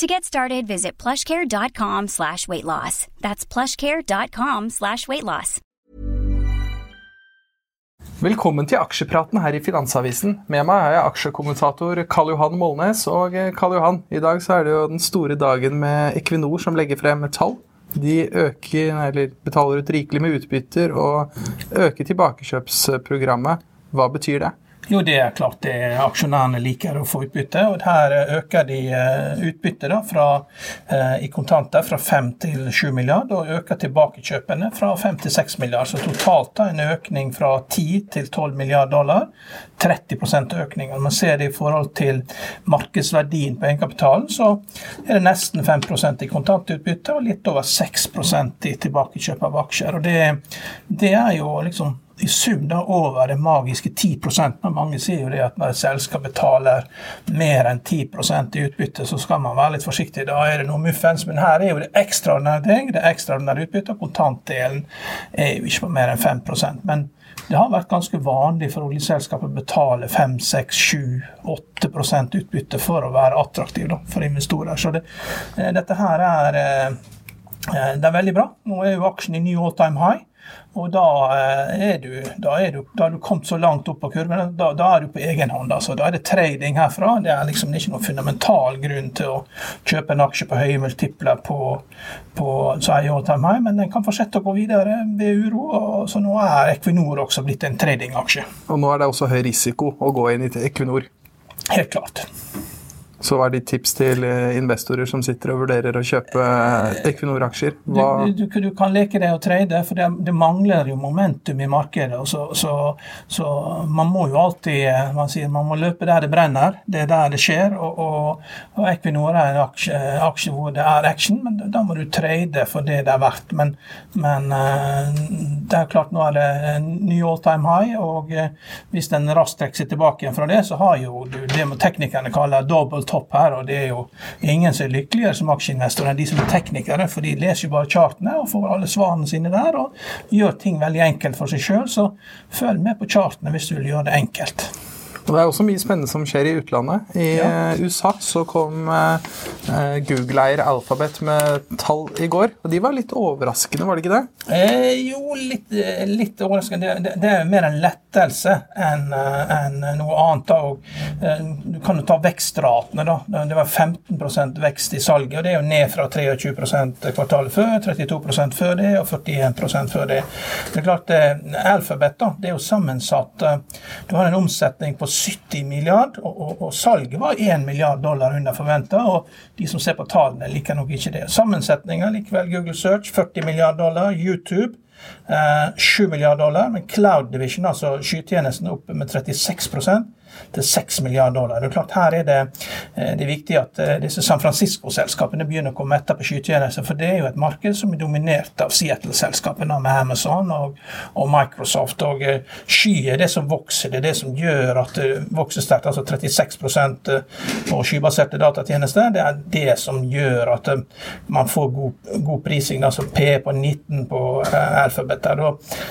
To get started, visit plushcare.com slash weight loss. That's plushcare.com slash weight loss. Velkommen til aksjepraten her i Finansavisen. Med meg er jeg aksjekommentator Karl Johan Molnes. Og eh, Karl Johan, i dag så er det jo den store dagen med Equinor som legger frem tall. De øker, eller betaler ut rikelig med utbytter og øker tilbakekjøpsprogrammet. Hva betyr det? Jo, det er klart det aksjonærene liker å få utbytte. og Her øker de eh, utbyttet eh, i kontanter fra 5 til 7 milliard, og øker tilbakekjøpene fra 5 til 6 milliard. Så totalt da, en økning fra 10 til 12 milliard dollar. 30% økning. Når man ser det i forhold til markedsverdien på egenkapitalen, så er det nesten 5% i kontantutbytte og litt over 6% i tilbakekjøp av aksjer. Og det, det er jo liksom i sum da over det magiske 10 men Mange sier jo det at når et selskap betaler mer enn 10% i utbytte, så skal man være litt forsiktig. Da er det noe muffens. Men her er jo det ekstraordinære ting. Det ekstraordinære utbyttet, og kontantdelen er jo ikke på mer enn 5% Men det har vært ganske vanlig for oljeselskapet å betale 5, 6, 7, 8 utbytte for å være attraktiv da, for investorer. Så det, eh, dette her er, eh, eh, det er veldig bra. Nå er jo aksjen i ny all time high. Og da eh, er, du, da er du, da har du kommet så langt opp på kurven, da, da er du på egen hånd. Altså. Da er det trading herfra. Det er liksom ikke noen fundamental grunn til å kjøpe en aksje på høye multipler på, på high, men den kan fortsette å gå videre ved uro. Og, så nå er Equinor også blitt en tradingaksje. Og nå er det også høy risiko å gå inn i Equinor? Helt klart. Så hva er ditt tips til eh, investorer som sitter og vurderer å kjøpe eh, Equinor-aksjer? Du, du, du, kan leke deg og trade, for det, det mangler jo momentum i markedet. Så, så, så, man må jo alltid eh, man sier, man må løpe der det brenner. Det er der det skjer. Og, og, og Equinor er en aksje, aksje, hvor det er action, men da må du trade for det det er verdt. Men, men det er klart nå er det ny all time high, og hvis den raskt trekker seg tilbake igjen fra det, så har jo du det teknikerne kaller double topp her, og det er jo ingen som er lykkeligere som aksjeinvestor enn de som er teknikere, for de leser jo bare chartene og får alle svarene sine der, og gjør ting veldig enkelt for seg sjøl. Så følg med på chartene hvis du vil gjøre det enkelt. Og Det er også mye spennende som skjer i utlandet. I ja. Eh, USA så kom eh, Google-eier Alphabet med tall i går. Og de var litt overraskende, var det ikke det? Eh, jo, litt, eh, litt overraskende. Det, det, det, er mer en lettelse enn eh, en noe annet. Eh, du kan jo ta vekstratene. da. Det var 15% vekst i salget, og det er jo ned fra 23 kvartalet før, 32% før det og 41 før det. Det er klart, Alphabet da, det er jo sammensatt. Du har en omsetning på 70 milliard, og, og, og salget var 1 milliard dollar under forventa. Og de som ser på tallene, liker nok ikke det. Sammensetninga likevel Google Search 40 milliard dollar. YouTube 7 milliard dollar. Men Cloud Division, altså skytjenesten, opp med 36% til 6 milliarder dollar. Det er klart Her er det, eh, det er viktig at eh, disse San Francisco-selskapene begynner å komme etter på skytjenester. For det er jo et marked som er dominert av Seattle-selskapene med Amazon og, og, Microsoft. Og eh, sky er det som vokser, det er det som gjør at det vokser sterkt. Altså 36% på skybaserte datatjenester. Det er det som gjør at man får god, god prising. Altså P på 19 på Alphabet.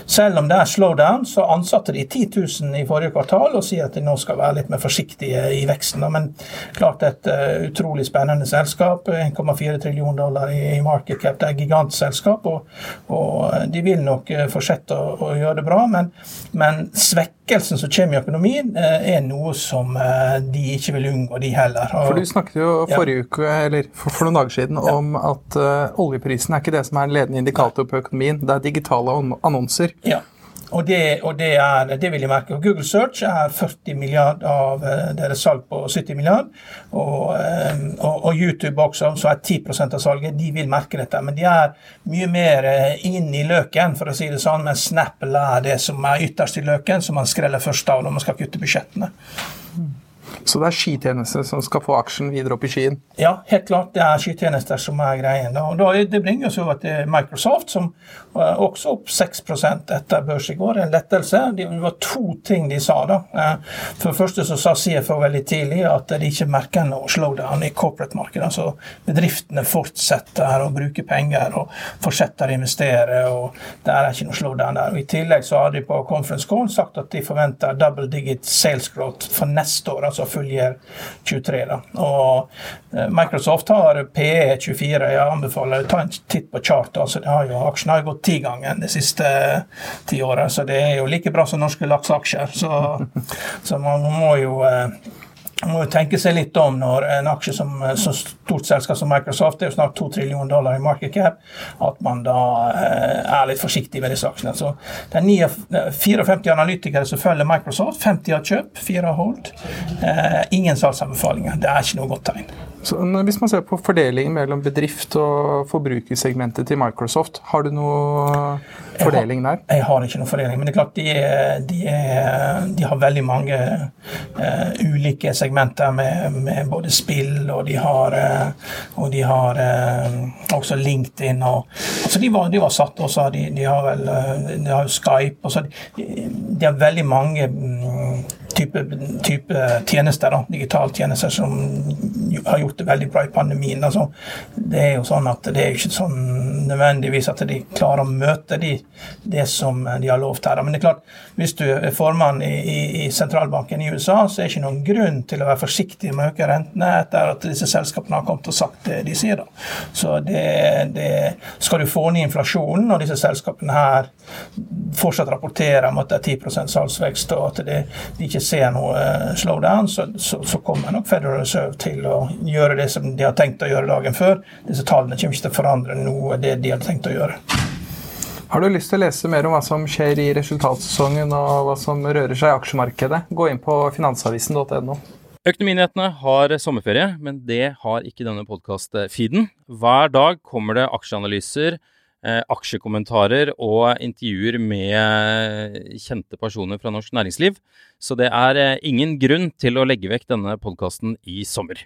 Selv om det er slowdown, så ansatte de 10 000 i forrige kvartal og sier at de nå skal være litt mer forsiktige i veksten. Men klart et uh, utrolig spennende selskap. 1,4 trillion dollar i, market cap. Det er et gigantselskap, og, og, eh, de vil nok uh, fortsette å, å, gjøre det bra. Men, men svekkelsen som kommer i økonomien, uh, er noe som de ikke vil unngå, de heller. Og, for Du snakket jo forrige ja. uke, eller for, for, noen dager siden ja. om at oljeprisen er ikke det som er en ledende indikator på økonomien, det er digitale annonser. Ja. Og, det, og det, er, det, vil jeg merke. Google Search er 40 milliard av eh, deres salg på 70 milliard. Og, eh, og, og, YouTube også, som er 10% av salget, de vil merke dette. Men de er mye mer eh, inn i løken, for å si det sånn. Men Snapple er det som er ytterst i løken, som man skreller først av når man skal kutte budsjettene. Så det er skitjenester som skal få aksjen videre opp i skien? Ja, helt klart. Det er skitjenester som er greien. Og det bringer oss over til Microsoft, som var også opp 6 etter børs i går. En lettelse. Det var to ting de sa. da. Eh, for det første så sa CFO veldig tidlig at de ikke merker noe slowdown i corporate-markedet. Altså bedriftene fortsetter å bruke penger og fortsetter å investere. og Det er ikke noe slowdown der. Og I tillegg så har de på conference call sagt at de forventer double digit sales growth for neste år. altså full year 23. Da. Og eh, Microsoft har PE 24. Jeg anbefaler å ta en titt på chart. Altså, det har jo, aksjen har jo gått ti ganger de siste ti årene, så det er jo like bra som norske lakseaksjer. Så, så man må jo eh, må jo tenke seg litt om når en aksje som så stort selskap som Microsoft, det er jo snart 2 trillioner dollar i market cap, at man da eh, er litt forsiktig med disse aksjene. Så det er 54 analytikere som følger Microsoft. 50 har kjøpt, 4 har holdt. Eh, ingen salgsanbefalinger. Det er ikke noe godt tegn. Så hvis man ser på fordelingen mellom bedrift og forbrukersegmentet til Microsoft, har du noe fordeling der? Jeg har, jeg har ikke noe fordeling, men det er klart de, de, de har veldig mange uh, ulike segmenter med, med, både spill, og de har, uh, og de har uh, også LinkedIn. Og, altså de, var, de var satt også, de, de har vel de har Skype. og så de, de har veldig mange um, type, type tjenester, da, digitaltjenester, som har gjort det veldig bra i pandemien. Altså, det er jo sånn at det er ikke sånn nødvendigvis at de klarer å møte de, det som de har lovt her. Men det er klart, hvis du er formann i, i, i, sentralbanken i USA, så er det ikke noen grunn til å være forsiktig med å øke rentene etter at disse selskapene har kommet og sagt det de sier. da. Så det, det, Skal du få ned inflasjonen, og disse selskapene her fortsatt rapporterer om at det er 10 salgsvekst, og at det, de ikke ser noe eh, slowdown, så, så, så kommer nok Federal Reserve til å gjøre det som de har tenkt å gjøre dagen før. Disse tallene kommer ikke til å forandre noe av det de hadde tenkt å gjøre. Har du lyst til å lese mer om hva som skjer i resultatsesongen og hva som rører seg i aksjemarkedet? Gå inn på finansavisen.no. Økonominyhetene har sommerferie, men det har ikke denne podkast-feeden. Hver dag kommer det aksjeanalyser, eh, aksjekommentarer og intervjuer med kjente personer fra norsk næringsliv. Så det er eh, ingen grunn til å legge vekk denne podkasten i sommer.